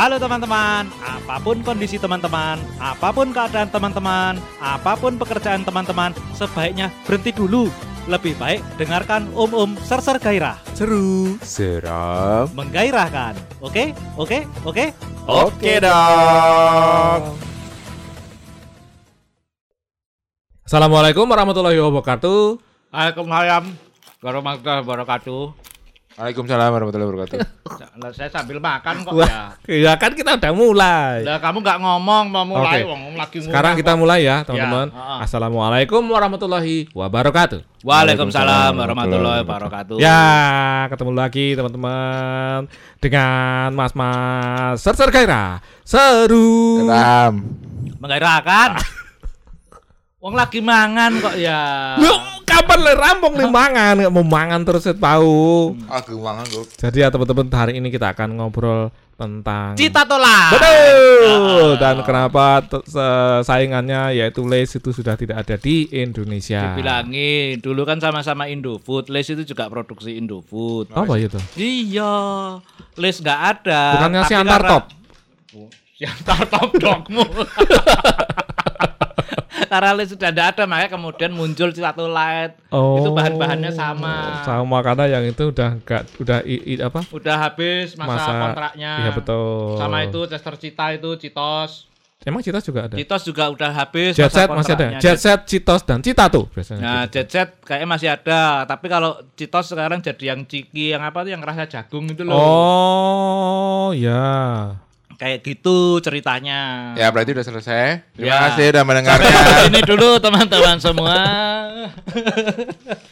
Halo teman-teman, apa pun kondisi teman-teman, apa pun keadaan teman-teman, apa pun pekerjaan teman-teman, sebaiknya berhenti dulu. Lebih baik dengarkan Om Om Serser Gairah. Seru, seram. Menggairahkan. Oke? Oke? Oke? Oke dong. Assalamualaikum warahmatullahi wabarakatuh. Waalaikumsalam warahmatullahi wabarakatuh. Waalaikumsalam warahmatullahi wabarakatuh. Lah, Saya sambil makan kok Wah. ya. Ya kan kita udah mulai. Lah kamu nggak ngomong mau mulai, Oke. wong lagi mulai Sekarang kita kok. mulai ya, teman-teman. heeh. Assalamualaikum warahmatullahi wabarakatuh. Waalaikumsalam warahmatullahi wabarakatuh. Ya, ketemu lagi teman-teman dengan Mas-mas Serser Gairah. Seru. Seram. Menggairahkan. Wong lagi mangan kok ya. Lu kapan le rampung nih mangan, nggak mau mangan terus saya tahu. Aku mangan gue. Jadi ya teman-teman hari ini kita akan ngobrol tentang Cita tolak. Betul. Dan kenapa saingannya yaitu Lays itu sudah tidak ada di Indonesia. Dibilangin dulu kan sama-sama Indofood, Les itu juga produksi Indofood. Apa itu? Iya, Les nggak ada. Bukannya si antar karena- top. Si antar top dogmu. Karena Les sudah tidak ada, makanya kemudian muncul Cita Light. Itu bahan-bahannya sama. Oh, Sama karena yang itu udah enggak udah i, i- apa? Udah habis masa, kontraknya. Iya betul. Sama itu Chester Cita itu Citos. Emang Citos juga ada. Citos juga udah habis Jet masa Set masih ada. Jet Set, Citos dan Cita tuh biasanya. Nah, gitu. jet set kayaknya masih ada, tapi kalau Citos sekarang jadi yang ciki, yang apa tuh yang rasa jagung itu loh. Oh, ya. Kayak gitu ceritanya. Ya berarti udah selesai. Terima Ya. kasih udah mendengarkan. Sampai ini dulu teman-teman semua.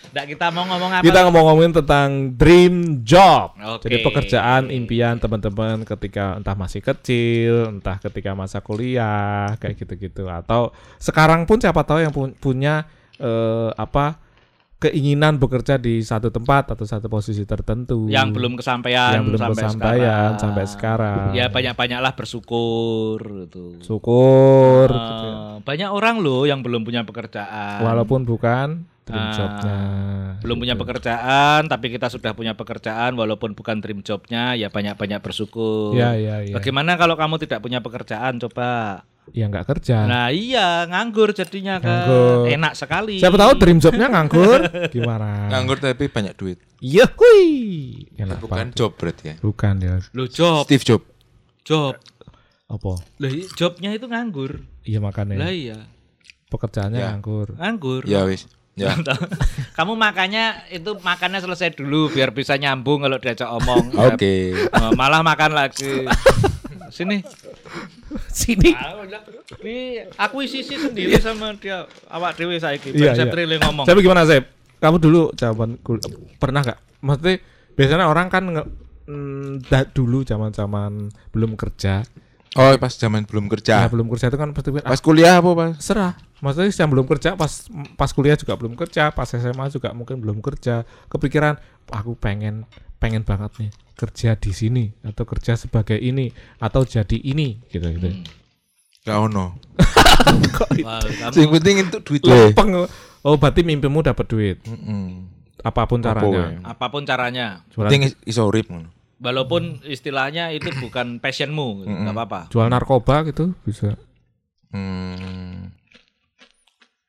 Nggak kita mau ngomong apa? Kita ngomong-ngomongin tentang dream job. Oke. Jadi pekerjaan impian teman-teman ketika entah masih kecil, entah ketika masa kuliah, kayak gitu-gitu atau sekarang pun siapa tahu yang pu- punya eh, apa keinginan bekerja di satu tempat atau satu posisi tertentu yang belum kesampaian yang belum sampai kesampaian sekarang. sampai sekarang. Ya banyak-banyaklah bersyukur gitu. Syukur Eh, gitu ya. banyak orang loh yang belum punya pekerjaan. walaupun bukan dream Ah, jobnya. belum punya gitu. pekerjaan tapi kita sudah punya pekerjaan walaupun bukan dream jobnya ya banyak-banyak bersyukur. Ya ya ya. Bagaimana kalau kamu tidak punya pekerjaan coba? Ya nggak kerja. Nah iya nganggur jadinya kan Nganggur. enak sekali. Siapa tahu dream jobnya nganggur gimana? Nganggur tapi banyak duit. Iya, hui. Enak Bukan banget. job berarti ya. Bukan ya. Lo job, Steve Job. job. Apa? Lah jobnya itu nganggur. Iya makanya. Lah iya Pekerjaannya Ya. nganggur. nganggur. Ya wis. Ya. Kamu makannya itu makannya selesai dulu biar bisa nyambung kalau diajak omong. Oke. Eh, Malah makan lagi. Sini. Sini. Ini akuisisi sendiri sama dia awak dewe saiki. Iya, Iya, iya. ngomong. Tapi gimana, Sep? Kamu dulu jawaban kul- pernah nggak? Maksudnya biasanya orang kan nge, mm, dulu zaman-zaman belum kerja. Oh pas zaman belum Ya, kerja. belum kerja itu kan pasti ah, Pas kuliah apa pas? serah. Maksudnya yang belum kerja pas pas kuliah juga belum kerja, pas SMA juga mungkin belum kerja. Kepikiran aku pengen pengen banget nih kerja di sini atau kerja sebagai ini atau jadi ini gitu gitu. Gak ono. Yang penting itu duit Lempeng. Oh, berarti mimpimu dapat duit. Heeh. Apa pun Apa caranya. apa pun caranya. Jualan, Penting is- iso urip ngono. Walaupun istilahnya itu bukan passionmu, gitu, nggak apa-apa. jual narkoba gitu bisa. Hmm.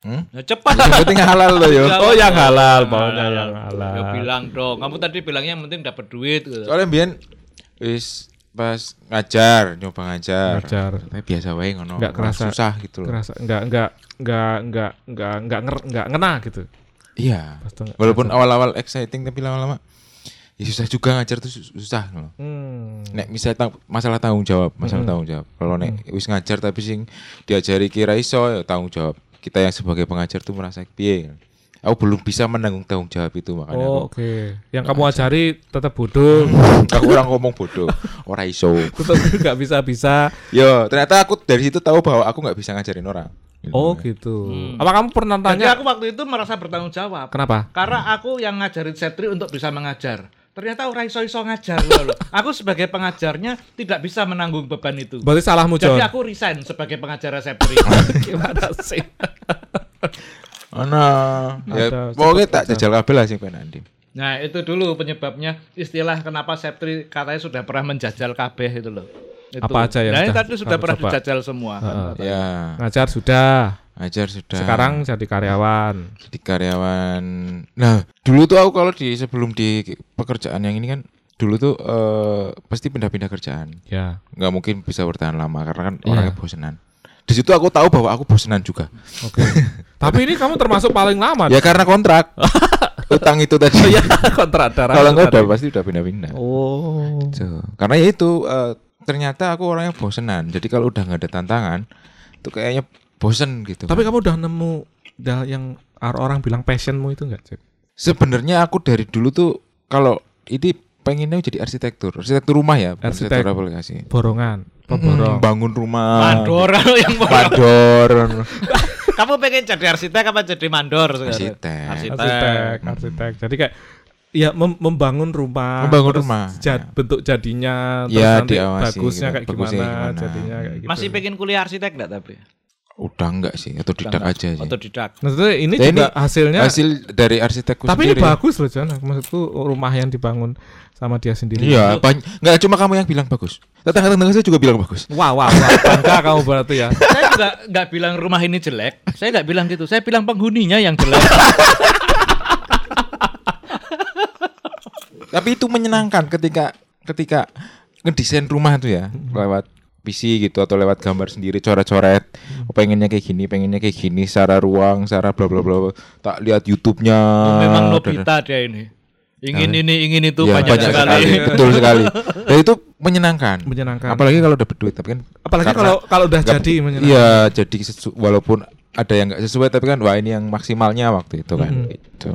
Hmm? Ya, cepat. Yang penting halal loh yo. Oh, yang halal, Halal. pokoknya yang halal. Ya bilang dong. Kamu tadi bilangnya yang penting dapat duit. gitu. Soalnya biyen wis pas ngajar, nyoba ngajar. Ngajar. Tapi biasa wae ngono. Nggak kerasa. susah gitu loh. Kerasa enggak enggak enggak enggak enggak enggak nger, enggak ngena gitu. Iya. Walaupun awal-awal exciting tapi lama-lama ya susah juga ngajar tuh sus- susah ngono. Hmm. Nek misalnya tang- masalah tanggung jawab, masalah tanggung jawab. Kalau nek wis ngajar tapi sing diajari kira iso ya tanggung jawab. Kita yang sebagai pengajar tuh merasa piye. Aku belum bisa menanggung tanggung jawab itu makanya Oh, aku Oke. Yang kamu ajari tetap bodoh. aku orang ngomong bodoh, ora iso. tetap enggak bisa-bisa. Yo, ternyata aku dari situ tahu bahwa aku nggak bisa ngajarin orang. Gitu. Oh, gitu. Apa kamu pernah Jadi tanya aku waktu itu merasa bertanggung jawab. kenapa? Karena aku yang ngajarin Setri untuk bisa mengajar. Ternyata ora iso-iso ngajar loh. Aku sebagai pengajarnya tidak bisa menanggung beban itu. Berarti salahmu, John. Jadi aku resign sebagai pengajar Setri. Gimana sih? Ana. Ya, pokoknya tak aja. jajal kabel lah sing Andi. Nah itu dulu penyebabnya istilah kenapa Septri katanya sudah pernah menjajal kabeh itu loh. Itu. Apa aja yang Nah, ini sudah tadi sudah pernah coba? dijajal semua. kan, Heeh. katanya. Ya, Ngajar sudah. ajar sudah. Sekarang jadi karyawan. di karyawan. Nah, dulu tuh aku kalau di sebelum di pekerjaan yang ini kan dulu tuh eh, pasti pindah-pindah kerjaan. Ya. Nggak mungkin bisa bertahan lama karena kan Iya. orangnya bosenan. Di situ aku tahu bahwa aku bosenan juga. Oke. Tapi ini kamu termasuk paling lama. Ya karena kontrak. Utang itu tadi. ya kontrak darah. Kalau enggak udah pasti udah pindah-pindah. Oh. Tuh. Karena ya itu eh, ternyata aku orangnya bosenan. Jadi kalau udah nggak ada tantangan, tuh kayaknya bosen gitu. Tapi kamu udah nemu dah yang orang bilang passionmu itu enggak, Cek? sebenarnya aku dari dulu tuh kalau ini pengennya jadi arsitektur, arsitektur rumah ya, Arsitek. arsitektur aplikasi. Borongan, Mm, peborong. bangun rumah. Mandor yang. Mandor. Kamu pengen jadi arsitek apa jadi mandor sekarang? Arsitek. arsitek, arsitek. Jadi kayak ya mem- membangun rumah, Membangun terus rumah, jad- ya. bentuk jadinya, terus Ya, nanti diawasi bagusnya gitu, kayak bagusnya gimana, gimana. jadinya kayak gitu. Masih pengen kuliah arsitek enggak tapi? Udah enggak sih, atau didak Enggak. aja sih. Otodidak. Maksudnya ini Ya, juga ini hasilnya Hasil dari arsitekku tapi ini sendiri. bagus loh Jan. Maksudku rumah yang dibangun sama dia sendiri. Iya, enggak cuma kamu yang bilang bagus. Tetangga-tetangga saya juga bilang bagus. Wah, wah, wah. Bangga kamu berarti ya. saya juga nggak bilang rumah ini jelek. Saya nggak bilang gitu. Saya bilang penghuninya yang jelek. Tapi itu menyenangkan ketika ketika ngedesain rumah tuh ya, lewat PC gitu atau lewat gambar sendiri coret-coret. Oh, pengennya kayak gini, pengennya kayak gini, secara ruang, secara bla bla bla. Tak lihat YouTube-nya. Oh, Memang Nobita dia ini. Ingin ini, ingin itu Ya, banyak, sekali. betul sekali. Dan itu menyenangkan. Menyenangkan. Apalagi kalau dapat duit, tapi kan Apalagi kalau kalau udah jadi menyenangkan. Iya, jadi sesu- walaupun ada yang nggak sesuai tapi kan wah ini yang maksimalnya waktu itu kan Mhm. gitu.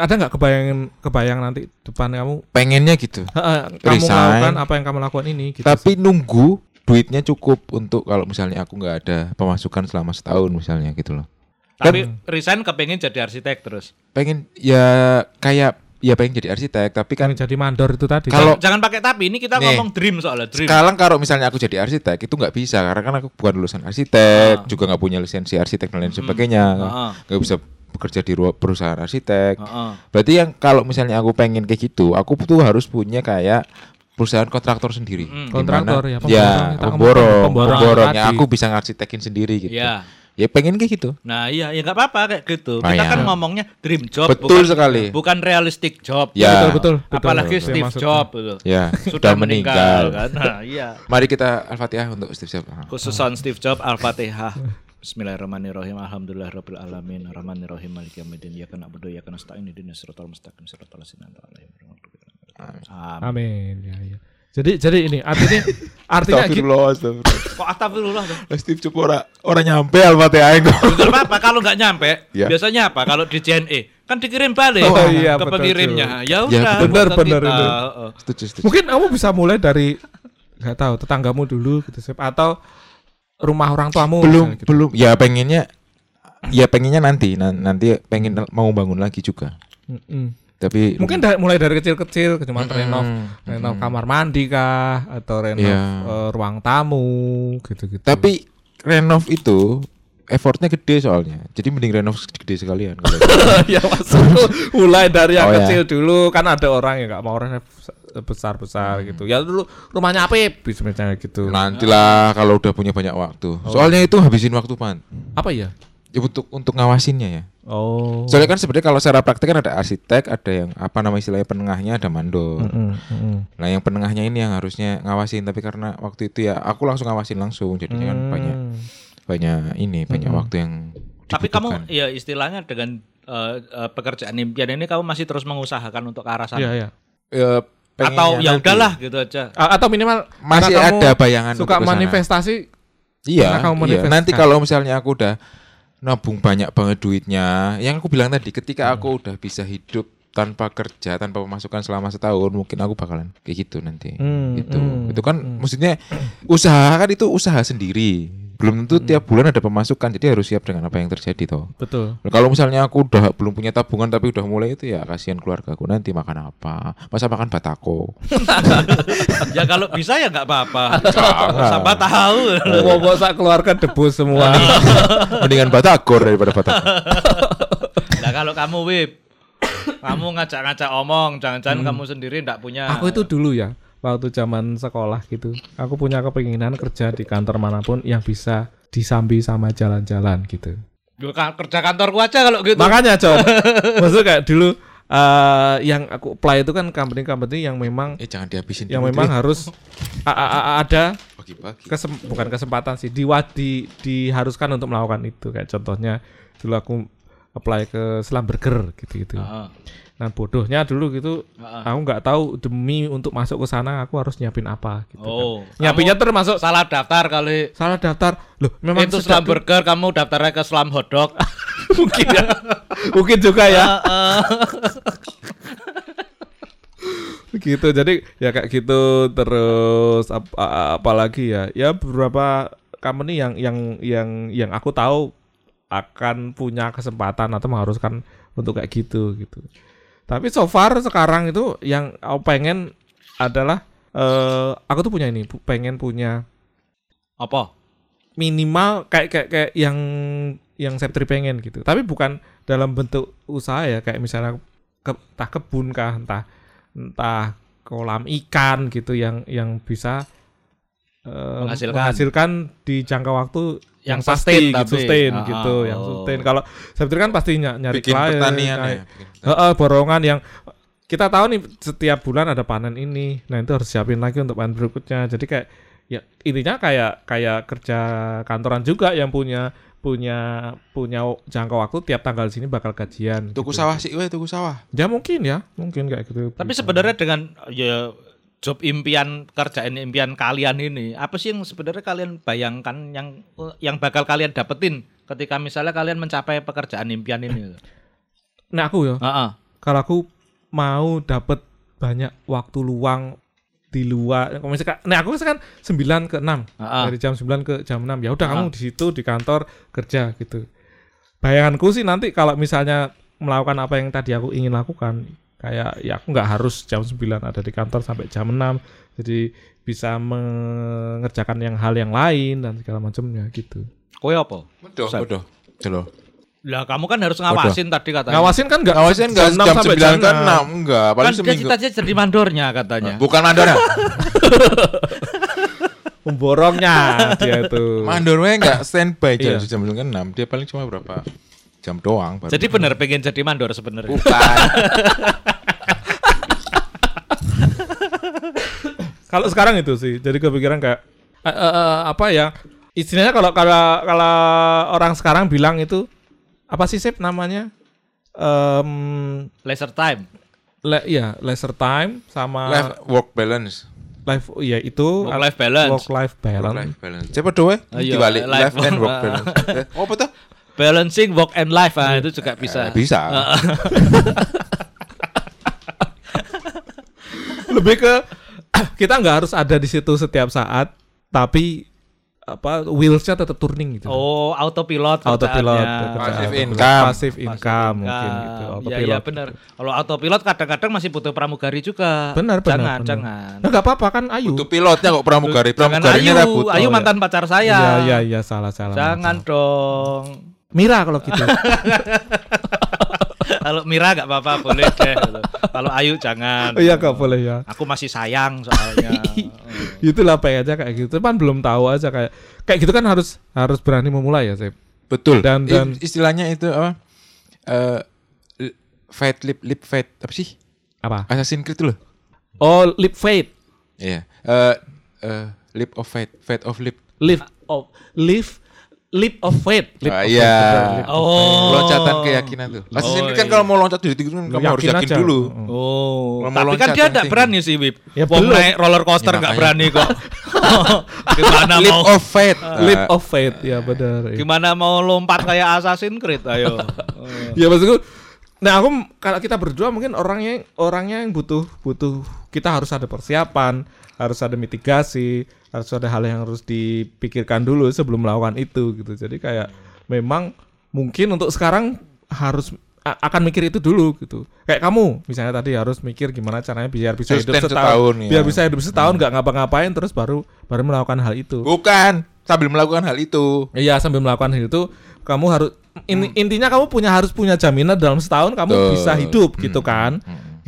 Ada nggak kebayang kebayang nanti depan kamu Pengennya gitu. "Heeh, kamu Resign. melakukan apa yang kamu lakukan ini gitu. Tapi nunggu duitnya cukup untuk kalau misalnya aku nggak ada pemasukan selama setahun misalnya gitu loh. Tapi resign kepengen jadi arsitek terus. Pengen ya kayak ya pengen jadi arsitek tapi kan Kan jadi mandor itu tadi. Kalau- Jangan pakai tapi ini kita Nih. ngomong dream soalnya dream. sekarang kalau misalnya aku jadi arsitek itu nggak bisa karena kan aku bukan lulusan arsitek, juga nggak punya lisensi arsitek dan lain sebagainya. Ah. nggak bisa bekerja di ruang perusahaan arsitek. Heeh. Berarti yang kalau misalnya aku pengen kayak gitu, aku tuh harus punya kayak perusahaan kontraktor sendiri. Mm. Di Kontraktor mana- ya, pemborong. ya, pemborong, pemborong yang aku bisa ngarsitekin sendiri gitu. Iya. Ya pengen kayak gitu. Nah iya ya nggak apa-apa kayak gitu. Ah, Kita ya. kan ngomongnya dream job. Betul bukan, sekali. Bukan realistic job. Ya. betul, betul, betul. Apalagi Itu Steve maksudnya. Jobs gitu. Ya, Sudah meninggal kan. Nah, iya. Mari kita Al-Fatihah untuk Steve Jobs. Khusus on Steve Jobs Al-Fatihah. Bismillahirrahmanirrahim. Alhamdulillahirabbil alamin. Arrahmanirrahim. Maliki yaumiddin. Iyyaka na'budu wa iyyaka nasta'in. Ihdinas siratal mustaqim. Siratal ladzina an'amta 'alaihim. Amin. Amin. Ya, ya. Jadi jadi ini artinya artinya gitu. Astagfirullah, astagfirullah. Kok astagfirullah tuh? Steve Jobs ora ora nyampe Al-Fatihah kok. Betul apa kalau nggak nyampe? Ya. Biasanya apa? Kalau di JNE kan dikirim balik Oh, iya, ke pengirimnya. Ya Ya, udah. benar, benar, itu. Setuju, setuju. Mungkin kamu bisa mulai dari nggak tahu tetanggamu dulu gitu atau rumah orang tuamu belum gitu. belum ya pengennya ya pengennya nanti nan- nanti pengen mau bangun lagi juga Mm-mm. tapi Mungkin da- mulai dari kecil-kecil cuma Mm-mm. renov renov kamar mandi kah atau renov Iya. eh, ruang tamu gitu-gitu. tapi renov itu effortnya gede soalnya jadi mending renov gede sekalian ya maksudku mulai dari yang Oh, ya. kecil dulu kan ada orang yang nggak mau renov besar-besar gitu. Ya dulu rumahnya apa bisa misalnya gitu. nantilah kalau udah punya banyak waktu Oh. soalnya itu habisin waktu pan Apa ya? ya, untuk untuk ngawasinnya ya Oh. soalnya kan sebenarnya kalau secara praktek kan ada arsitek ada yang apa nama istilahnya penengahnya ada mandor Mm-mm, mm-mm. Nah yang penengahnya ini yang harusnya ngawasin tapi karena waktu itu ya aku langsung ngawasin langsung jadinya kan banyak Hmm. banyak ini banyak waktu yang Tapi dibutuhkan. kamu ya istilahnya dengan eh, eh, pekerjaan impian ini kamu masih terus mengusahakan untuk ke arah sana. Iya, iya. Ya, Atau ya udahlah gitu aja. A- atau minimal masih ada bayangan suka manifestasi Iya, karena kamu iya. Nanti kalau misalnya aku udah nabung banyak banget duitnya, yang aku bilang tadi, ketika Hmm. aku udah bisa hidup tanpa kerja, tanpa pemasukan selama setahun, mungkin aku bakalan kayak gitu nanti. Hmm, gitu. hmm, Itu kan maksudnya usaha kan itu usaha sendiri. Belum tentu tiap bulan ada pemasukan, jadi harus siap dengan apa yang terjadi toh. betul. Nah, Kalau misalnya aku udah belum punya tabungan tapi udah mulai itu ya kasihan keluarga aku nanti makan apa? Masa makan batako? ya kalau bisa ya nggak apa-apa. Sampai tahu. Mau mau sak keluarkan debu semua. Mendingan batagor daripada batako. Nah kalau kamu Wib, kamu ngajak-ngajak omong, jangan-jangan kamu sendiri nggak punya. Aku itu dulu ya waktu zaman sekolah gitu. Aku punya kepinginan kerja di kantor mana pun yang bisa disambi sama jalan-jalan gitu. Gue kerja kantorku aja kalau gitu. Makanya John, maksudnya kayak dulu eh yang aku apply itu kan company-company yang memang Eh jangan dihabisin. yang dulu memang deh. harus a- a- a- ada pagi-pagi. kesem, bukan kesempatan sih diwa, di, diharuskan untuk melakukan itu kayak contohnya dulu aku apply ke Selam Burger gitu gitu. Heeh. Nah bodohnya dulu gitu Heeh. aku nggak tahu demi untuk masuk ke sana aku harus nyiapin apa gitu Oh, kan. Nyiapinnya termasuk salah daftar kali. salah daftar. Loh, memang itu dulu- Burger, kamu daftarnya ke Slam Hotdog. mungkin ya. mungkin juga ya. gitu. Jadi ya kayak gitu terus ap- apalagi ya? Ya beberapa company yang yang yang yang aku tahu akan punya kesempatan atau mengharuskan untuk kayak gitu gitu. Tapi so far sekarang itu yang aku pengen adalah eh aku tuh punya ini, pengen punya Apa? minimal kayak kayak kayak yang yang Septri pengen gitu. Tapi bukan dalam bentuk usaha ya, kayak misalnya ke, entah kebun kah, entah entah kolam ikan gitu yang yang bisa eh, Menghasilkan. menghasilkan di jangka waktu yang, Yang pasti sustain gitu, tapi. sustain Ah, gitu, ah, yang oh. sustain. Kalau Septri kan pasti ny- nyari bikin klien, pertanian kayak- ya. bikin Heeh, borongan yang kita tahu nih setiap bulan ada panen ini. Nah, itu harus siapin lagi untuk panen berikutnya. Jadi kayak ya intinya kayak kayak kerja kantoran juga yang punya punya punya jangka waktu tiap tanggal sini bakal gajian. Tuku gitu. sawah sih, tuku sawah. Ya mungkin ya, mungkin kayak gitu. Tapi sebenarnya dengan ya job impian kerjaan impian kalian ini, apa sih yang sebenarnya kalian bayangkan yang yang bakal kalian dapetin ketika misalnya kalian mencapai pekerjaan impian ini? nah aku ya, Heeh. kalau aku mau dapat banyak waktu luang di luar misalkan nah aku kan 9 ke 6 Heeh. dari jam 9 ke jam 6 ya udah Ah. kamu di situ di kantor kerja gitu bayanganku sih nanti kalau misalnya melakukan apa yang tadi aku ingin lakukan kayak ya aku nggak harus jam 9 ada di kantor sampai jam 6 jadi bisa mengerjakan yang hal yang lain dan segala macamnya gitu Kowe apa? Bodoh, bodoh. Lah kamu kan harus ngawasin tadi katanya. ngawasin kan nggak Ngawasin enggak jam 9 kan 6 enggak, kan paling dia seminggu. cita-cita jadi mandornya katanya. Bukan mandor ya? pemborongnya dia itu Mandor weh enggak standby jam Iya. jam 9 kan 6. Dia paling cuma berapa jam doang baru. Jadi bener pengen jadi mandor sebenarnya. bukan. Kalau sekarang itu sih, jadi kepikiran kayak eh, eh, eh, apa ya? Istilahnya kalau kalau kalau orang sekarang bilang itu apa sih Sip namanya? Em Leisure time. le, iya, leisure time sama Life work balance. life iya itu Work life balance. work life Work balance. life balance. Coba doe dibalik life life and work work- balance. Oh betul? Balancing work and life ah, itu juga bisa. Eh, bisa. Lebih ke kita nggak harus ada di situ setiap saat, tapi apa wheelsnya tetap turning gitu. Oh, autopilot autopilot, Passive autopilot. income. passive income mungkin gitu. Iya, Autopilot. iya benar. Kalau autopilot kadang-kadang masih butuh pramugari juga. Benar, benar, Jangan, benar. jangan. Nah, nggak apa-apa kan Ayu. Itu pilotnya kok pramugari. Pramugarinya Ayu. Ayu mantan pacar saya. Iya, iya, iya, salah, salah. Jangan dong. Mira kalau gitu. Kalau Mira nggak apa-apa boleh deh. Kalau Ayu jangan. Iya, nggak boleh ya. Aku masih sayang soalnya. Itulah pengen aja kayak gitu. Cuman belum tahu aja kayak kayak gitu kan harus harus berani memulai ya, Sep. Betul. Dan- I- dan- istilahnya itu apa? Eh li- fight lip lip fight apa sih? Apa? Assassin's Creed itu loh. Oh, lip fate. Iya. Eh eh lip of fate, fate of lip. Live of live leap of faith. Leap Ah, of iya. faith, leap Oh. Loncatan keyakinan tuh. Assassin's Creed kan iya. kalau mau loncat di kan kamu harus Yakin aja. dulu. Oh, Kalau mau tapi kan dia tinggi. berani sih, Wip. Ya, Wong belum. naik roller coaster Ya, nggak makanya. berani kok. gimana Lip mau of fate. Leap Ah, of faith, ya benar. iya. gimana mau lompat kayak Assassin's Creed? Ayo. Ya maksudku Nah aku kalau kita berdua mungkin orangnya orangnya yang butuh butuh kita harus ada persiapan, harus ada mitigasi, harus ada hal yang harus dipikirkan dulu sebelum melakukan itu gitu. Jadi kayak memang mungkin untuk sekarang harus akan mikir itu dulu gitu. Kayak kamu misalnya tadi harus mikir gimana caranya biar bisa hidup setahun, setahun, ya. biar bisa hidup setahun nggak ngapa-ngapain terus baru baru melakukan hal itu. Bukan, sambil melakukan hal itu. Iya sambil melakukan hal itu kamu harus in- intinya kamu punya harus punya jaminan dalam setahun kamu Betul. bisa hidup gitu kan.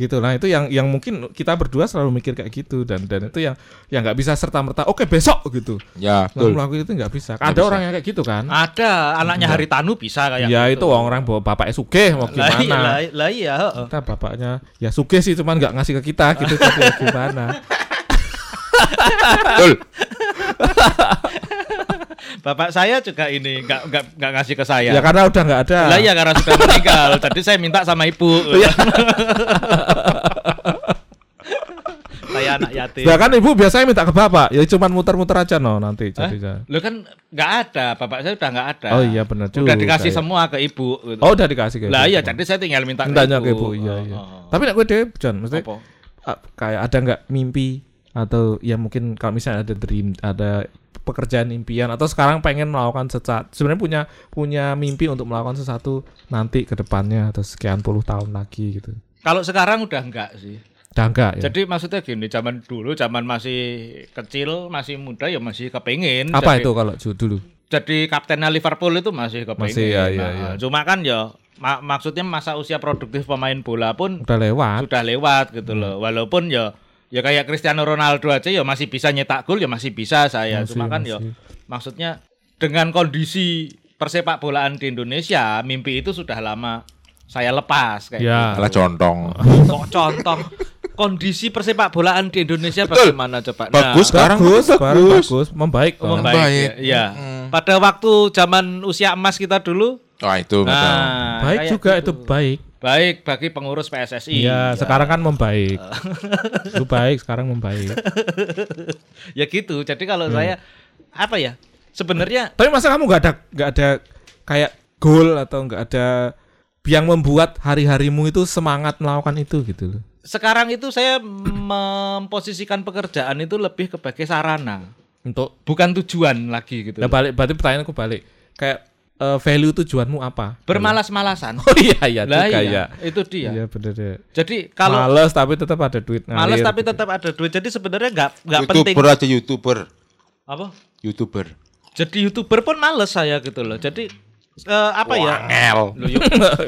Gitu nah itu yang yang mungkin kita berdua selalu mikir kayak gitu dan dan itu yang yang nggak bisa serta merta oke besok gitu Ya, langsung betul. melakukan itu nggak bisa Nggak ada bisa. orang yang kayak gitu kan Ada anaknya Haritanu bisa kayak ya gitu. itu orang bawa bapak sugih mau Lah iya, lah, gimana lah iya, heeh. kita bapaknya ya sugih sih cuman nggak ngasih ke kita gitu tapi ya gimana Betul. Bapak saya juga ini nggak nggak nggak ngasih ke saya. ya karena udah nggak ada Lah iya karena sudah meninggal. Tadi saya minta sama ibu. Iya. saya anak yatim. ya kan ibu biasanya minta ke bapak ya cuman muter-muter aja no nanti jadinya Lo kan nggak ada, bapak saya udah nggak ada. oh iya benar juga Udah dikasih ya. semua ke ibu. gitu. oh udah dikasih ke lah ibu. iya, jadi saya tinggal minta Mintanya ke ke ibu iya iya oh, oh. tapi nek gue deh John mesti Apa? kayak ada nggak mimpi atau ya mungkin kalau misalnya ada dream ada pekerjaan impian atau sekarang pengen melakukan sesuatu sebenarnya punya punya mimpi untuk melakukan sesuatu nanti ke depannya atau sekian puluh tahun lagi gitu Kalau sekarang udah enggak sih. udah enggak ya Jadi maksudnya gini, zaman dulu, zaman masih kecil, masih muda ya masih kepengen. apa jadi, itu kalau dulu Jadi kaptennya Liverpool itu masih kepengen. Masih, ya, ya, Nah, ya. Cuma kan ya ma- maksudnya masa usia produktif pemain bola pun udah lewat sudah lewat gitu Hmm. loh. Walaupun ya ya kayak Cristiano Ronaldo aja ya masih bisa nyetak gol ya masih bisa saya. Masih, Cuma kan ya maksudnya dengan kondisi persepak bolaan di Indonesia, mimpi itu sudah lama saya lepas kayak ya Alah contong. Kok contoh kondisi persepak bolaan di Indonesia Betul. bagaimana coba? Nah, Bagus sekarang bagus sekarang bagus. bagus membaik Oh, Bang. membaik. Membaik. Ya. Iya. Mm. Pada waktu zaman usia emas kita dulu, Wah itu betul. nah, baik juga gitu. itu baik Baik bagi pengurus PSSI. Iya, sekarang kan membaik. Lu baik, sekarang membaik. ya gitu. Jadi kalau Hmm. saya apa ya? Sebenarnya Tapi masa kamu nggak ada nggak ada kayak goal atau nggak ada yang membuat hari-harimu itu semangat melakukan itu gitu loh. sekarang itu saya memposisikan pekerjaan itu lebih sebagai sarana, Untuk bukan tujuan lagi gitu. nah balik berarti pertanyaanku balik. Kayak eh, value tujuanmu apa? Bermalas-malasan. Oh iya iya Lah juga iya, ya. itu dia. Iya bener deh. Jadi kalau Males tapi tetap ada duit males ngalir. tapi tetap ada duit. Jadi sebenarnya nggak nggak penting. Youtuber aja youtuber. Apa? Youtuber. Jadi youtuber pun males saya gitu loh. Jadi eh, apa ya? Wangel. Loh, yuk,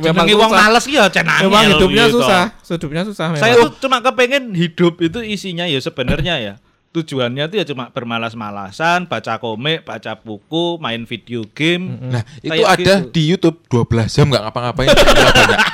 Memang wong males ya cenangel Memang hidupnya gitu. susah, hidupnya susah memang. Saya tuh cuma kepengen hidup itu isinya ya sebenarnya ya. Tujuannya tuh ya cuma bermalas-malasan, baca komik, baca buku, main video game. Nah, itu Kayak ada gitu. di YouTube 12 jam nggak ngapa-ngapain. view-nya banyak.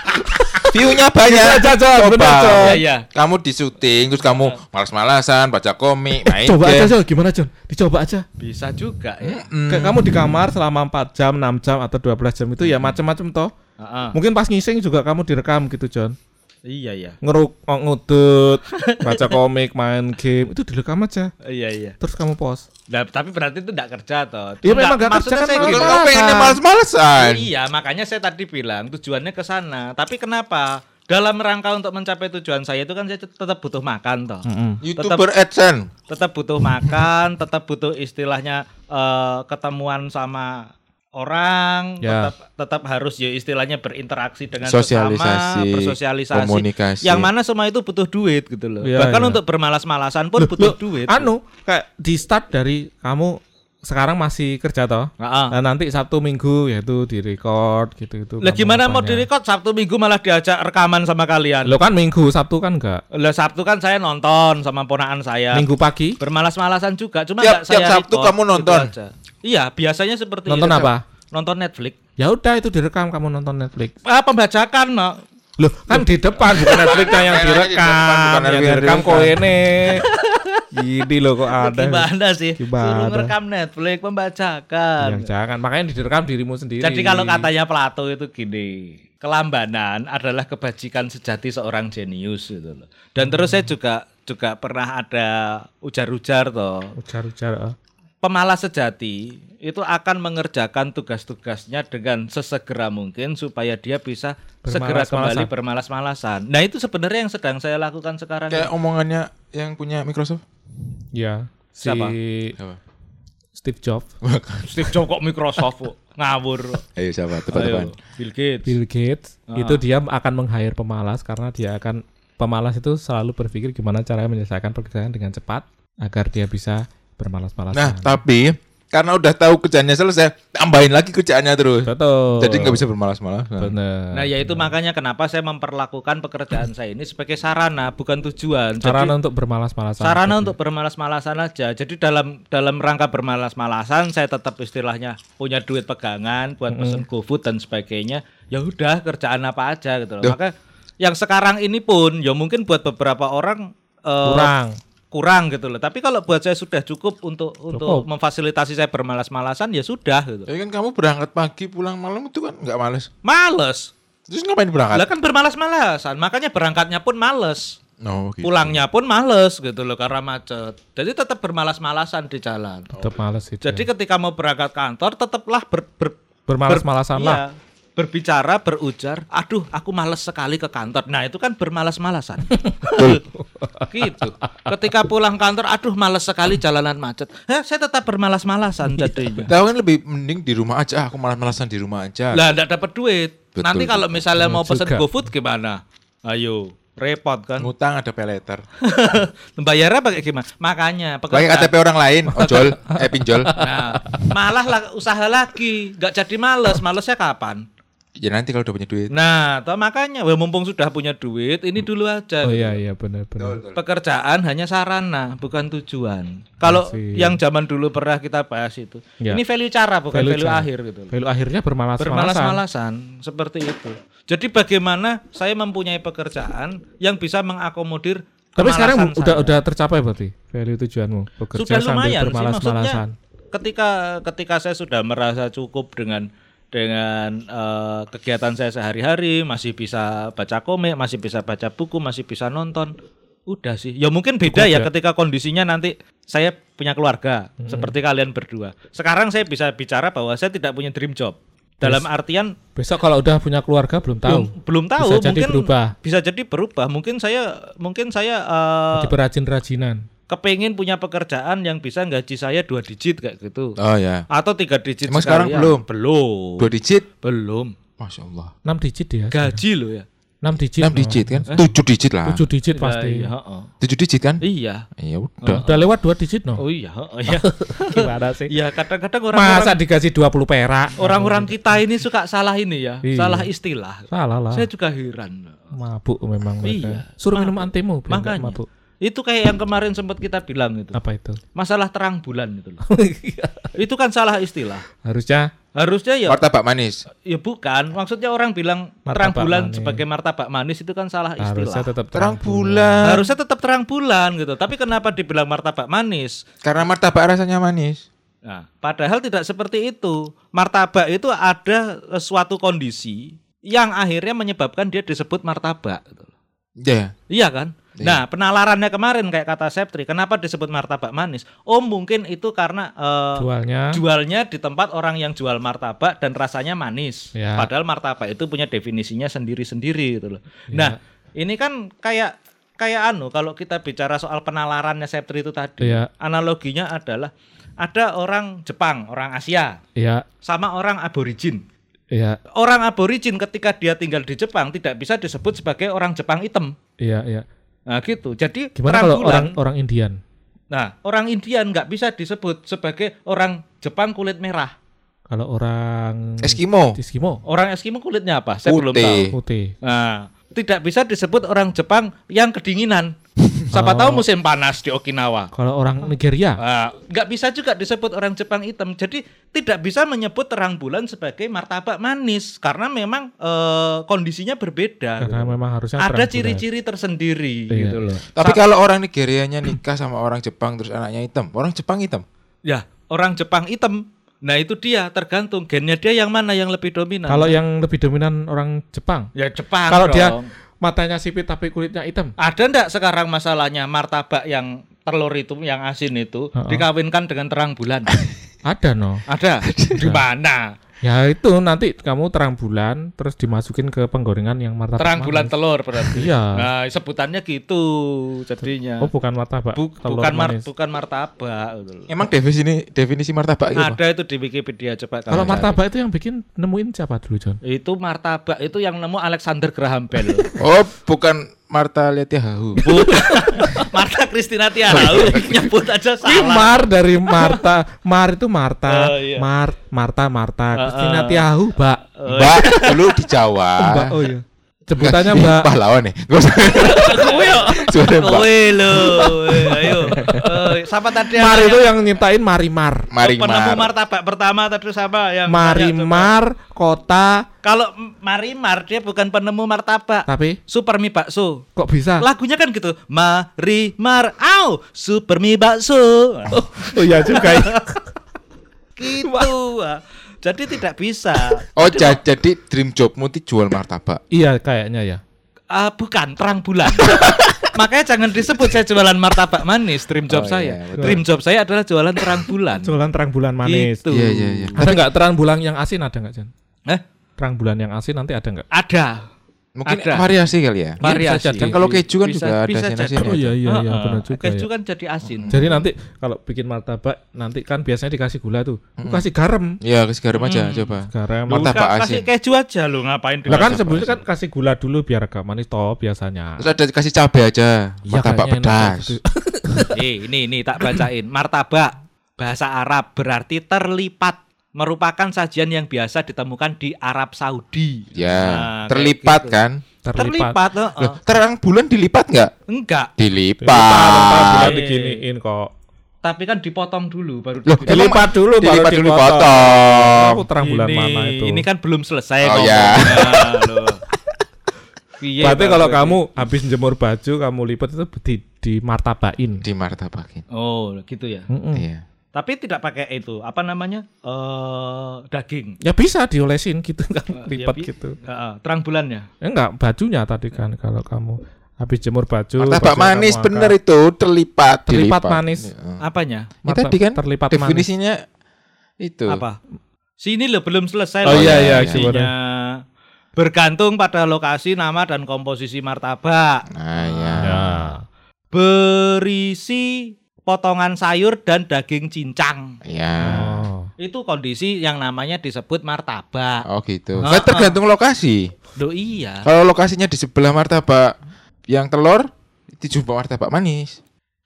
View-nya banyak. Jon, Coba. bener, Jon. Iya, iya. Kamu di syuting terus kamu malas-malasan baca komik, main Coba aja game. Jon, gimana Jon? Dicoba aja. Bisa juga ya. Kayak kamu di kamar selama 4 jam, 6 jam atau 12 jam itu ya macam-macam toh. Heeh. Mungkin pas ngising juga kamu direkam gitu, John. Iya iya. Ngeruk, oh, ngudut, baca komik, main game, itu direkam aja. Iya iya. Terus kamu post. Nah, tapi berarti itu enggak kerja toh. Iya, memang maksudnya kerja kan saya malas. pengennya males-malesan. Iya, makanya saya tadi bilang tujuannya ke sana. Tapi kenapa? Dalam rangka untuk mencapai tujuan saya itu kan saya tetap butuh makan toh. YouTuber AdSense. Tetap butuh makan, tetap butuh istilahnya eh, ketemuan sama orang, Ya. tetap tetap harus ya istilahnya berinteraksi dengan Sosialisasi, sesama, bersosialisasi. komunikasi. Yang mana semua itu butuh duit gitu loh. Iya, Bahkan iya. untuk bermalas-malasan pun butuh Loh, duit. Anu, kayak di start dari kamu sekarang masih kerja toh. Heeh. Nah, nanti Sabtu Minggu yaitu di record gitu-gitu. Lah gimana mau apanya. direkod Sabtu Minggu malah diajak rekaman sama kalian. Lo kan Minggu, Sabtu kan enggak. Lah Sabtu kan saya nonton sama ponaan saya. Minggu pagi Bermalas-malasan juga, cuma Tiap- nggak saya tiap Sabtu record, kamu nonton? gitu aja. Iya, biasanya seperti nonton itu. apa? Nonton Netflix. Ya udah itu direkam kamu nonton Netflix. Ah, pembajakan, no. Loh, kan di depan bukan Netflixnya yang di depan, direkam, bukan yang direkam. kok ini. Gini loh kok ada. Gimana sih? Gimana? Suruh ngerekam Netflix, pembajakan. Yang jangan, makanya direkam dirimu sendiri. Jadi kalau katanya Plato itu gini, kelambanan adalah kebajikan sejati seorang jenius gitu loh. Dan terus saya juga juga pernah ada ujar-ujar toh. ujar-ujar. ah. Pemalas sejati itu akan mengerjakan tugas-tugasnya dengan sesegera mungkin supaya dia bisa segera Bermalas-malasan. kembali bermalas-malasan. Nah itu sebenarnya yang sedang saya lakukan sekarang. Kayak omongannya yang punya Microsoft. Ya, si Siapa? Siapa? Steve Jobs, Steve Jobs kok Microsoft kok ngawur. Ayo siapa? Ayo, Bill Gates. Bill Gates, Ah. itu dia akan meng-hire pemalas karena dia akan pemalas itu selalu berpikir gimana caranya menyelesaikan pekerjaan dengan cepat agar dia bisa bermalas-malasan. Nah, tapi karena udah tahu kerjaannya selesai, tambahin lagi kerjaannya terus. Betul. Jadi nggak bisa bermalas-malas. Bener. Nah, ya itu makanya kenapa saya memperlakukan pekerjaan saya ini sebagai sarana, bukan tujuan. Jadi, Sarana untuk bermalas-malasan. sarana untuk bermalas-malasan aja. Jadi dalam dalam rangka bermalas-malasan saya tetap istilahnya punya duit pegangan buat pesen GoFood dan sebagainya. Ya udah kerjaan apa aja gitu loh. Duh. Maka yang sekarang ini pun ya mungkin buat beberapa orang eh, kurang. Kurang gitu loh. Tapi kalau buat saya sudah cukup untuk untuk memfasilitasi saya bermalas-malasan ya sudah gitu. Ya kan kamu berangkat pagi pulang malam itu kan nggak males. Males. Terus ngapain berangkat? Lah kan bermalas-malasan. Makanya berangkatnya pun males. Oh, gitu. Pulangnya pun males gitu loh karena macet. Jadi tetap bermalas-malasan di jalan. Tetap males itu. Jadi ketika mau berangkat kantor tetaplah ber, ber- bermalas-malasan ber- lah. iya, berbicara, berujar, aduh aku males sekali ke kantor. Nah itu kan bermalas-malasan. gitu. Ketika pulang kantor, aduh males sekali jalanan macet. Hah, saya tetap bermalas-malasan jadinya. Tahu kan lebih mending di rumah aja. Aku malas-malasan di rumah aja. Lah enggak dapat duit. Betul. Nanti kalau misalnya mau pesen juga. GoFood gimana? Ayo, repot kan. Ngutang ada peleter. Bayarnya pakai gimana? Makanya Pakai KTP orang lain, ojol, eh pinjol. Nah, malah lah usaha lagi, nggak jadi males. Malesnya kapan? Ya nanti kalau udah punya duit. Nah, toh makanya wah, mumpung sudah punya duit, ini dulu aja. Oh iya iya benar-benar. Pekerjaan hanya sarana, bukan tujuan. Kalau yang zaman dulu pernah kita bahas itu, Ya. ini value cara bukan value, cara. akhir gitu. Value akhirnya bermalas-malasan. Bermalas-malasan seperti itu. Jadi bagaimana saya mempunyai pekerjaan yang bisa mengakomodir Tapi sekarang kemalasan udah saya. udah tercapai berarti value tujuanmu bekerja sudah sambil lumayan sih bermalas-malasan. maksudnya ketika ketika saya sudah merasa cukup dengan dengan eh, kegiatan saya sehari-hari masih bisa baca komik masih bisa baca buku masih bisa nonton udah sih ya mungkin beda ya aja. ketika kondisinya nanti saya punya keluarga Hmm. seperti kalian berdua sekarang saya bisa bicara bahwa saya tidak punya dream job dalam artian Besok kalau udah punya keluarga belum tahu. belum, belum tahu Bisa jadi mungkin berubah. bisa jadi berubah mungkin saya mungkin saya eh, Jadi berajin-rajinan. Kepengen punya pekerjaan yang bisa gaji saya dua digit kayak gitu Oh ya. atau tiga digit Emang sekarang belum? belum Dua digit. belum Masya Allah. 6 digit ya. gaji lo ya 6 digit. Enam digit kan? Tujuh digit lah. 7 digit pasti. iya, heeh. Tujuh digit kan? iya Ya udah. Udah lewat 2 digit no. oh iya heeh, iya Gimana sih? Iya, kadang-kadang Masa orang-orang dikasih 20 perak? orang-orang kita ini suka salah ini ya Iya. salah istilah Salah lah. saya juga heran Mabuk memang mereka. Iya. Suruh minum nggak makanya mabuk. Itu kayak yang kemarin sempat kita bilang itu Apa itu? masalah terang bulan itu loh itu kan salah istilah Harusnya harusnya ya Martabak manis. ya bukan maksudnya orang bilang terang Martabak bulan manis. sebagai martabak manis itu kan salah harusnya istilah tetap Terang bulan. harusnya tetap terang bulan gitu tapi kenapa dibilang martabak manis Karena martabak rasanya manis. nah padahal tidak seperti itu martabak itu ada eh, suatu kondisi yang akhirnya menyebabkan dia disebut martabak gitu. Ya. iya kan Iya. Nah penalarannya kemarin kayak kata Septri kenapa disebut martabak manis oh mungkin itu karena eh, jualnya. jualnya di tempat orang yang jual martabak dan rasanya manis. Ya. Padahal martabak itu punya definisinya sendiri-sendiri gitu loh. Ya. Nah, ini kan kayak kayak anu kalau kita bicara soal penalarannya Septri itu tadi, Ya. analoginya adalah ada orang Jepang, orang Asia Iya, sama orang aborigin. iya, Orang aborigin ketika dia tinggal di Jepang tidak bisa disebut sebagai orang Jepang hitam. iya, iya. Nah, gitu. Jadi Gimana kalau bulan- orang orang Indian? Nah, orang Indian nggak bisa disebut sebagai orang Jepang kulit merah. Kalau orang Eskimo. Eskimo, Orang Eskimo kulitnya apa? Saya belum Putih. tahu. putih. Nah, tidak bisa disebut orang Jepang yang kedinginan. Siapa Oh. tahu musim panas di Okinawa. Kalau orang Nigeria, Nah, nggak bisa juga disebut orang Jepang hitam. Jadi tidak bisa menyebut terang bulan sebagai martabak manis karena memang eh, kondisinya berbeda. karena gitu. memang harusnya Ada ciri-ciri tersendiri Iya. gitu loh. Tapi kalau orang Nigerianya nikah sama orang Jepang terus anaknya hitam, orang Jepang hitam. Ya, orang Jepang hitam. Nah, itu dia tergantung gennya dia yang mana yang lebih dominan. Kalau yang lebih dominan orang Jepang, ya Jepang kalau dia. Matanya sipit tapi kulitnya hitam, Ada ndak sekarang masalahnya martabak yang telur itu yang asin itu Heeh. dikawinkan dengan terang bulan? ada no. Ada di mana? Ya itu nanti kamu terang bulan terus dimasukin ke penggorengan yang martabak. Terang bulan manis. telur berarti. Iya. Nah, sebutannya gitu jadinya. Oh bukan martabak. Bu- telur bukan mar- manis. bukan martabak gitu. Emang definisi definisi martabak itu apa? Ada itu di Wikipedia coba Kalau martabak itu yang bikin nemuin siapa dulu John? itu martabak itu yang nemu Alexander Graham Bell. Oh, bukan Marta Letiahahu. Marta Christina Tiarau nyebut aja Ini salah. Mar dari Marta. Mar itu Marta. Oh, iya. Mar, Marta, Marta. Ah, Christina ah. Tiahu, Mbak. Mbak dulu di Jawa. Mbak, oh iya. Sebutannya Mbak. Pahlawan nih. Yo. Suara Mbak. Eh, Ayo. Eh, Siapa tadi yang Mar itu yang nyiptain Marimar. Mari penemu Mar. martabak pertama tadi sama yang. Marimar kota Kalau Marimar dia bukan penemu martabak. tapi Super mie bakso. kok bisa? Lagunya kan gitu. Marimar, au, super mie bakso. Oh, Oh iya juga. ya. gitu. Jadi tidak bisa. Oh ja- jadi dream jobmu itu jual martabak. iya kayaknya ya. Ah, bukan terang bulan. Makanya jangan disebut saya jualan martabak manis. Dream job Oh, saya. iya, betul. Dream job saya adalah jualan terang bulan. Jualan terang bulan manis. Gitu. Iya iya iya. Ada nggak terang bulan yang asin ada nggak Jan? Eh, Terang bulan yang asin nanti ada nggak? ada. Mungkin Ada. variasi kali ya. Variasi. Kan kalau keju kan Bisa- juga ada bisa asin-asin. jadi. Oh iya iya iya benar juga Keju ya. kan jadi asin. Jadi nanti kalau bikin martabak nanti kan biasanya dikasih gula tuh. Lu kasih garam. Iya, kasih garam aja Hmm. coba. Garam. Martabak asin. Kasih keju aja lu ngapain Lah kan sebelumnya kan kasih gula dulu biar agak manis toh biasanya. Terus ada kasih cabai aja. Iya, Martabak pedas. Eh, ini ini tak bacain. Martabak bahasa Arab berarti terlipat merupakan sajian yang biasa ditemukan di Arab Saudi. Ya, Nah, terlipat gitu. kan? Terlipat. Terlipat, heeh. Loh, terang bulan dilipat nggak? Enggak. Dilipat. Bulan diginiin kok. tapi kan dipotong dulu baru Loh, digini. Dilipat dulu baru Dilipat dulu dipotong. dipotong. Aku terang bulan Ini- mana itu? Ini kan belum selesai Oh, ngomongnya, ya. Piye Berarti kalau maksudnya? kamu habis jemur baju kamu lipat itu di di martabain. Di martabakin. Oh, gitu ya. Mm-mm. Iya. Tapi tidak pakai itu, apa namanya? Eh daging. Ya bisa diolesin gitu kan Ya, lipat bi- gitu. Heeh, terang bulannya. Ya enggak bajunya tadi kan kalau kamu habis jemur baju. Martabak manis bener itu terlipat. Terlipat dilipat. manis. Iya. Apanya? Ya, tadi kan terlipat manis. definisinya itu. Apa? Sini loh belum selesai Oh loh iya, iya, definisinya. Bergantung pada lokasi, nama dan komposisi martabak. Nah, ya. Ya. Berisi potongan sayur dan daging cincang. Ya. Oh. Itu kondisi yang namanya disebut martabak. Oh gitu. Ah, Kan tergantung lokasi. Loh iya. Kalau lokasinya di sebelah martabak yang telur, dijumpa martabak manis.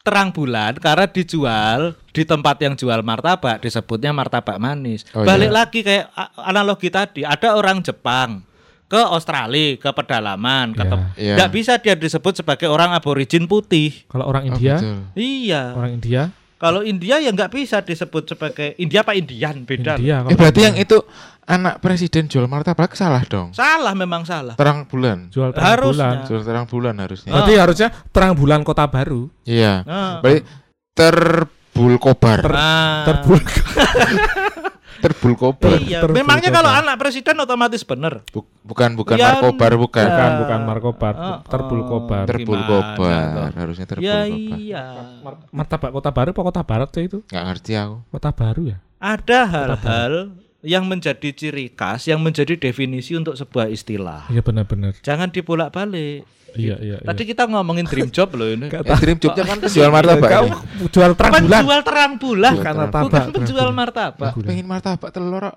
Terang bulan karena dijual di tempat yang jual martabak disebutnya martabak manis. Oh, Balik iya. lagi kayak analogi tadi, ada orang Jepang ke Australia, ke pedalaman, ke Iya. tem- Iya. nggak bisa dia disebut sebagai orang aborigin putih. Kalau orang Oh, India, betul. Iya. orang India, Kalau India ya nggak bisa disebut sebagai India apa Indian beda. India. Eh berarti India. yang itu anak presiden jual martabak salah dong. Salah memang salah. Terang bulan. jual terang Harusnya. bulan. Jual terang bulan harusnya. Berarti harusnya terang bulan kota baru. Iya. Nah, Berarti terbul kobar. nah. Terbul Terbul kobar. Iya, memangnya kalau anak presiden otomatis bener. Bu- bukan bukan Ya, markobar bukan. bukan Ya. bukan markobar, Oh, terbul oh. kobar. Terbul Gimana kobar. toh? Harusnya terbul Ya kobar. iya. Martabak kota baru apa kota barat sih itu? Nggak ngerti aku. Kota baru ya? Ada hal-hal yang menjadi ciri khas, yang menjadi definisi untuk sebuah istilah. Iya benar-benar. Jangan dipolak-balik. Iya iya. iya. Tadi kita ngomongin dream job loh ini. Nggak Eh, dream jobnya kan jual martabak. Ini. jual terang bulan. Penjual terang bulan, Jual terang martabak. bukan penjual martabak. Pengen martabak telur. kok.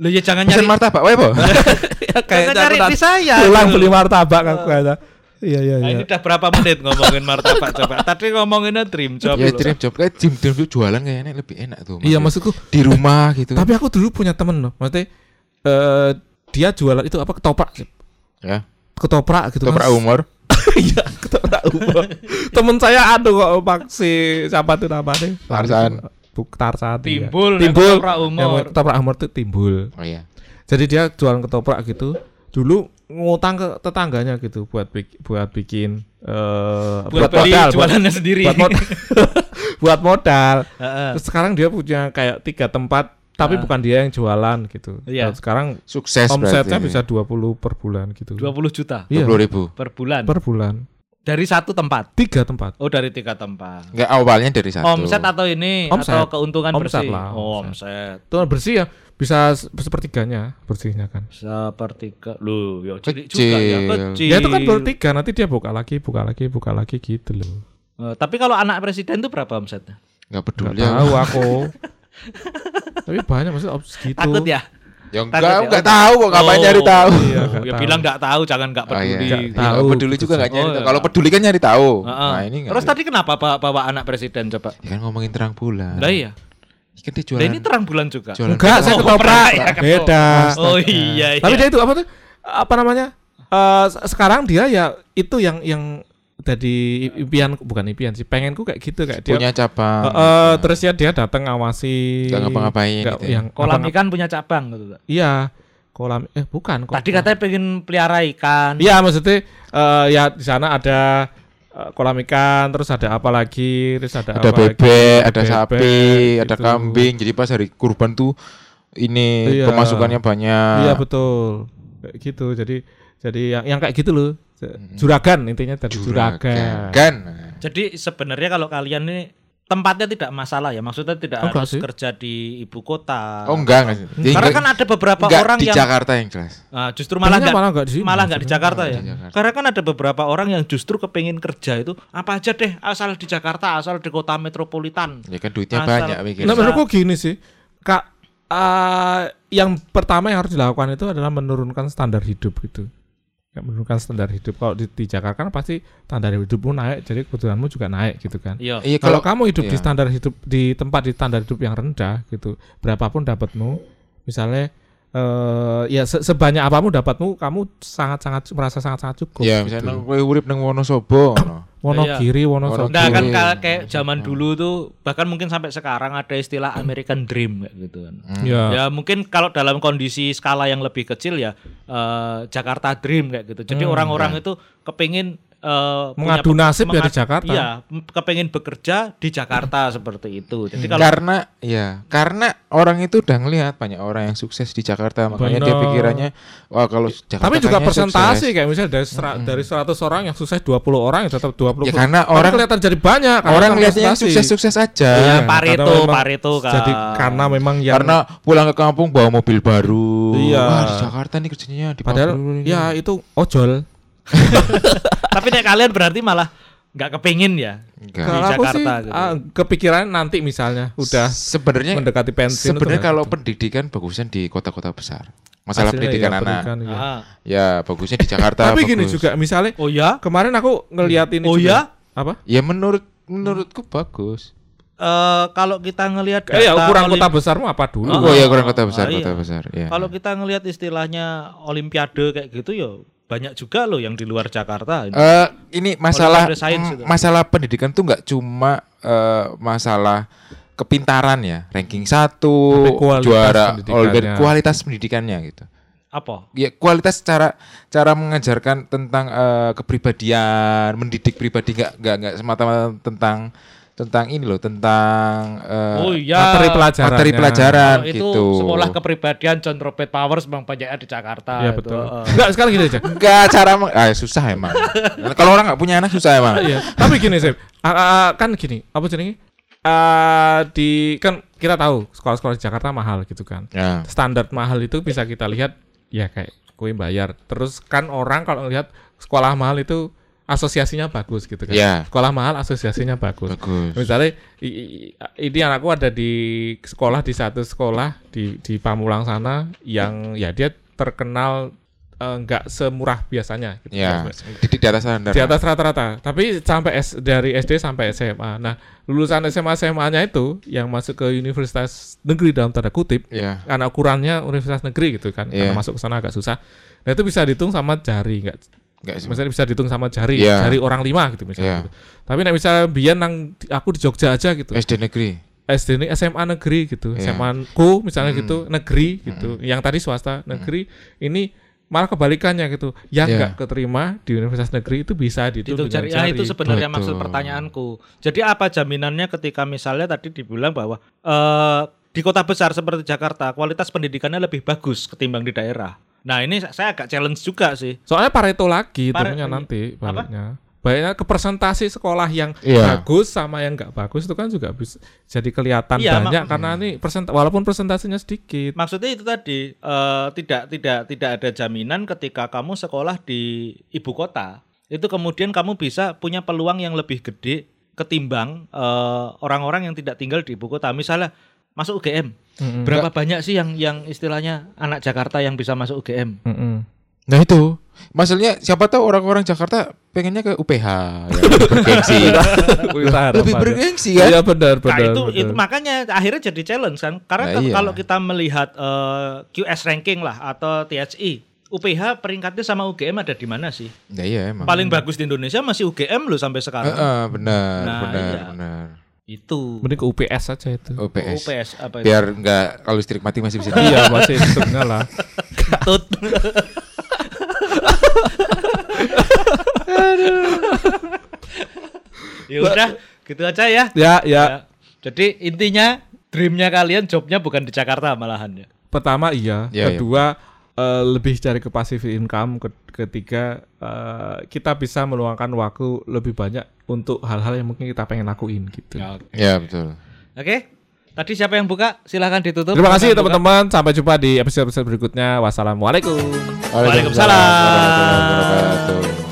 Loh ya jangan Pesen nyari, martabak wae po. jangan nyari di saya. Pulang beli martabak aku kata. Iya iya Nah, iya. ini udah berapa menit ngomongin martabak coba. Tadi ngomonginnya dream job. Ya loh. dream job kayak dream dream job jualan kayaknya lebih enak tuh. Iya maksudku. di rumah gitu. Tapi aku dulu punya temen loh. Maksudnya eh dia jualan itu apa ketoprak sih. ya. Ketoprak gitu Toprak kan. umur. Iya, ketoprak umur. Temen saya ada kok paksi siapa tuh namanya? Tarzan. Buk Tarzan. iya. Timbul, Timbul. ketoprak umur. Yang ketoprak umur itu timbul. Oh iya. Jadi dia jualan ketoprak gitu. Dulu ngutang ke tetangganya gitu buat bik- buat bikin eh buat beli modal, buat- jualannya sendiri. buat modal. buat modal. Heeh. Terus sekarang dia punya kayak tiga tempat tapi Ah. bukan dia yang jualan gitu. Iya. Dan sekarang Sukses omsetnya berarti. bisa 20 per bulan gitu. 20 juta Iya, 20 ribu. per bulan. per bulan. Dari satu tempat. Tiga tempat. Oh, dari tiga tempat. Enggak awalnya dari satu. Omset atau ini Omset. atau keuntungan Omset bersih? lah, Oh, omset. omset. Tuh bersih ya bisa se- sepertiganya bersihnya kan. Sepertiga. Lu, ya cilik Kecil. juga ya, kecil. Ya itu kan baru tiga nanti dia buka lagi, buka lagi, buka lagi gitu loh. Eh, tapi kalau anak presiden itu berapa omsetnya? Enggak Gak peduli tahu aku. Tapi banyak maksudnya segitu. Takut ya? Ya Takut enggak, ya? enggak tahu kok ngapain Oh, nyari tahu. Iya, ya tahu. bilang nggak tahu, jangan nggak Oh, iya. peduli. Nggak Ya, tahu, peduli juga gitu. nggak nyari Oh, tahu. iya. Kalau peduli kan nyari tahu. Heeh. Nah, ini enggak. Terus tadi kenapa bawa, bawa anak presiden coba? Ya kan ngomongin terang bulan. Lah iya. Kan dia jualan. ini terang bulan juga. Jualan Enggak, saya Oh, ketoprak. pernah ya, Beda. Oh iya iya. Tapi dia itu apa tuh? Apa namanya? Eh, se- sekarang dia ya itu yang yang jadi impian bukan impian sih pengenku kayak gitu kayak dia punya cabang. Eh, eh, terus ya dia datang ngawasi Nggak ngapa-ngapain nggak- gitu ya. yang kolam apa- ikan punya cabang gitu. Iya kolam eh bukan kok Tadi katanya pengen pelihara ikan. iya maksudnya eh, ya di sana ada eh, kolam ikan terus ada apa lagi terus ada ada apa lagi? bebek, ada bebek, sapi, ada gitu. kambing. Jadi pas hari kurban tuh ini Iya. pemasukannya banyak. iya betul kayak gitu jadi jadi yang yang kayak gitu loh juragan intinya dari juragan, Kan. Jadi sebenarnya kalau kalian ini tempatnya tidak masalah ya, maksudnya tidak Oh, enggak harus sih. kerja di ibu kota. Oh enggak enggak. Karena enggak- kan ada beberapa enggak orang di yang Jakarta yang jelas. Ah, justru malah enggak malah nggak di sini malah nggak di. Jakarta ya. Di Jakarta. Karena kan ada beberapa orang yang justru kepingin kerja itu apa aja deh asal di Jakarta, asal di kota metropolitan. Ya kan duitnya Asal- banyak mikir. Nah, menurutku gini sih, kak, eh, yang pertama yang harus dilakukan itu adalah menurunkan standar hidup gitu. Menurunkan standar hidup. Kalau di, di Jakarta kan pasti standar hidupmu naik, jadi kebutuhanmu juga naik gitu kan. Iya. Iya Kalau kalau kamu hidup di iya. standar hidup di tempat di standar hidup yang rendah gitu, berapapun dapatmu, misalnya eh ya se- sebanyak apa pun dapatmu, kamu sangat-sangat merasa sangat-sangat cukup. ya gitu. misalnya kowe urip nang Wonosobo ngono. Wonogiri, Wonosobo. Nah kan kayak zaman dulu tuh bahkan mungkin sampai sekarang ada istilah American Dream kayak gitu kan. Ya. Ya mungkin kalau dalam kondisi skala yang lebih kecil ya eh, Jakarta Dream kayak gitu. Jadi orang-orang itu kepingin eh, punya Mengadu nasib ya di mengad- Jakarta. Iya, kepingin bekerja di Jakarta seperti itu. Jadi kalau karena ya karena orang itu udah ngelihat banyak orang yang sukses di Jakarta makanya dia Bener. pikirannya wah kalau Jakarta Tapi juga persentase sukses. kayak misalnya dari sera- dari 100 orang yang sukses 20 orang ya tetap 20. Ya, karena Tapi orang- kelihatan jadi banyak karena orang kan lihatnya yang prestasi. sukses-sukses aja Ya, Iya, Pareto, karena memang Pareto kan. Jadi karena memang yang karena pulang ke kampung bawa mobil baru Iya. wah di Jakarta nih kerjanya di padahal ya itu ojol. Tapi nek kalian berarti malah nggak kepingin ya. Enggak. Kalau aku sih Jakarta gitu. ah, kepikiran nanti misalnya udah sebenarnya mendekati pensiun. sebenarnya itu kalau nggak pendidikan bagusnya di kota-kota besar masalah Hasilnya pendidikan ya, anak pendidikan. Ah. ya bagusnya di Jakarta Tapi gini bagus. juga misalnya Oh ya? kemarin aku ngeliat ini Oh juga. ya? Apa? ya menurut menurutku bagus Eh, kalau kita ngelihat Eh ya ukuran olim- kota besarmu apa dulu? Oh, oh, ya kurang kota besar Ah, kota iya. besar ya Kalau kita ngelihat istilahnya olimpiade kayak gitu ya banyak juga loh yang di luar Jakarta. Eh, ini masalah Olimpiade sains mm, masalah pendidikan tuh nggak cuma eh, masalah kepintaran ya ranking satu juara kualitas pendidikannya gitu Apa? ya kualitas cara cara mengajarkan tentang eh, kepribadian mendidik pribadi nggak nggak nggak semata-mata tentang tentang ini loh tentang eh, oh iya. materi pelajaran. materi pelajaran Kalau itu gitu sekolah kepribadian John Robert Powers memang banyaknya di Jakarta. Iya itu. betul. Eh. Enggak sekarang gini aja. enggak cara meng- ah, susah emang kalau orang nggak punya anak susah emang Iya. Tapi gini sih, kan gini, apa jenenge? Eh di kan kita tahu sekolah-sekolah di Jakarta mahal gitu kan. ya Standar mahal itu bisa kita lihat ya kayak kue bayar. Terus kan orang kalau ngelihat sekolah mahal itu asosiasinya bagus gitu kan. Iya. Sekolah mahal asosiasinya bagus. bagus Misalnya i- i- ini anakku ada di sekolah di satu sekolah di di Pamulang sana yang ya dia terkenal eh, nggak semurah biasanya gitu. ya didik di atas standar Di atas rata-rata. Tapi sampai S, dari SD sampai SMA. Nah, lulusan SMA SMA-nya itu yang masuk ke universitas negeri dalam tanda kutip ya karena ukurannya universitas negeri gitu kan. Karena Iya. masuk ke sana agak susah. Nah, itu bisa dihitung sama jari nggak nggak sih misalnya bisa dihitung sama jari Iya. jari orang lima gitu misalnya Iya. gitu. tapi nek misalnya biar nang aku di Jogja aja gitu SD negeri SD ini SMA negeri gitu Iya. SMA ku misalnya Mm. gitu negeri gitu yang tadi swasta negeri ini malah kebalikannya gitu yang Iya. nggak keterima di universitas negeri itu bisa dihitung cari, ya, itu jari. sebenarnya Betul. maksud pertanyaanku. Jadi apa jaminannya ketika misalnya tadi dibilang bahwa eh, di kota besar seperti Jakarta kualitas pendidikannya lebih bagus ketimbang di daerah. Nah ini saya agak challenge juga sih. soalnya Pareto lagi Pare- hitungnya nanti Apa? baliknya Baiknya ke presentasi sekolah yang Iya. bagus sama yang nggak bagus itu kan juga bisa jadi kelihatan Iya, banyak karena ini present walaupun presentasinya sedikit. Maksudnya itu tadi eh, tidak tidak tidak ada jaminan ketika kamu sekolah di ibu kota itu kemudian kamu bisa punya peluang yang lebih gede ketimbang eh, orang-orang yang tidak tinggal di ibu kota. Misalnya masuk UGM. Mm-mm. Berapa banyak sih yang yang istilahnya anak Jakarta yang bisa masuk UGM? Mm-mm. Nah itu, maksudnya siapa tahu orang-orang Jakarta pengennya ke UPH, ya, lebih bergengsi, lebih ya. bergengsi kan? Iya benar Nah, benar. itu benar. itu makanya akhirnya jadi challenge kan. Karena Nah, ke- iya. kalau kita melihat eh, QS ranking lah atau THI, UPH peringkatnya sama UGM ada di mana sih? Ya iya emang. Paling bagus di Indonesia masih UGM loh sampai sekarang. Heeh, benar, Nah, benar, iya. benar. Itu. Mending ke UPS aja itu. UPS. UPS apa itu? Biar nggak kalau listrik mati masih bisa. iya masih setengah lah. Tut. ya udah, gitu aja ya. Ya ya. Ya. Jadi intinya dreamnya kalian jobnya bukan di Jakarta malahan ya. Pertama iya. Iya, iya. Kedua eh, lebih cari ke passive income. Ke- Ketiga eh, kita bisa meluangkan waktu lebih banyak untuk hal-hal yang mungkin kita pengen lakuin gitu. Ya betul. Oke. Tadi siapa yang buka? Silahkan ditutup. Terima kasih teman-teman. Sampai jumpa di episode-episode berikutnya. Wassalamualaikum. Waalaikumsalam. warahmatullahi wabarakatuh. Ya,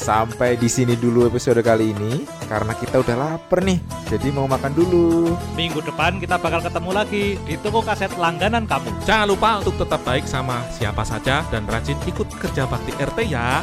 sampai di sini dulu episode kali ini karena kita udah lapar nih. Jadi mau makan dulu. Minggu depan kita bakal ketemu lagi di toko kaset langganan kamu. Jangan lupa untuk tetap baik sama siapa saja dan rajin ikut kerja bakti RT ya.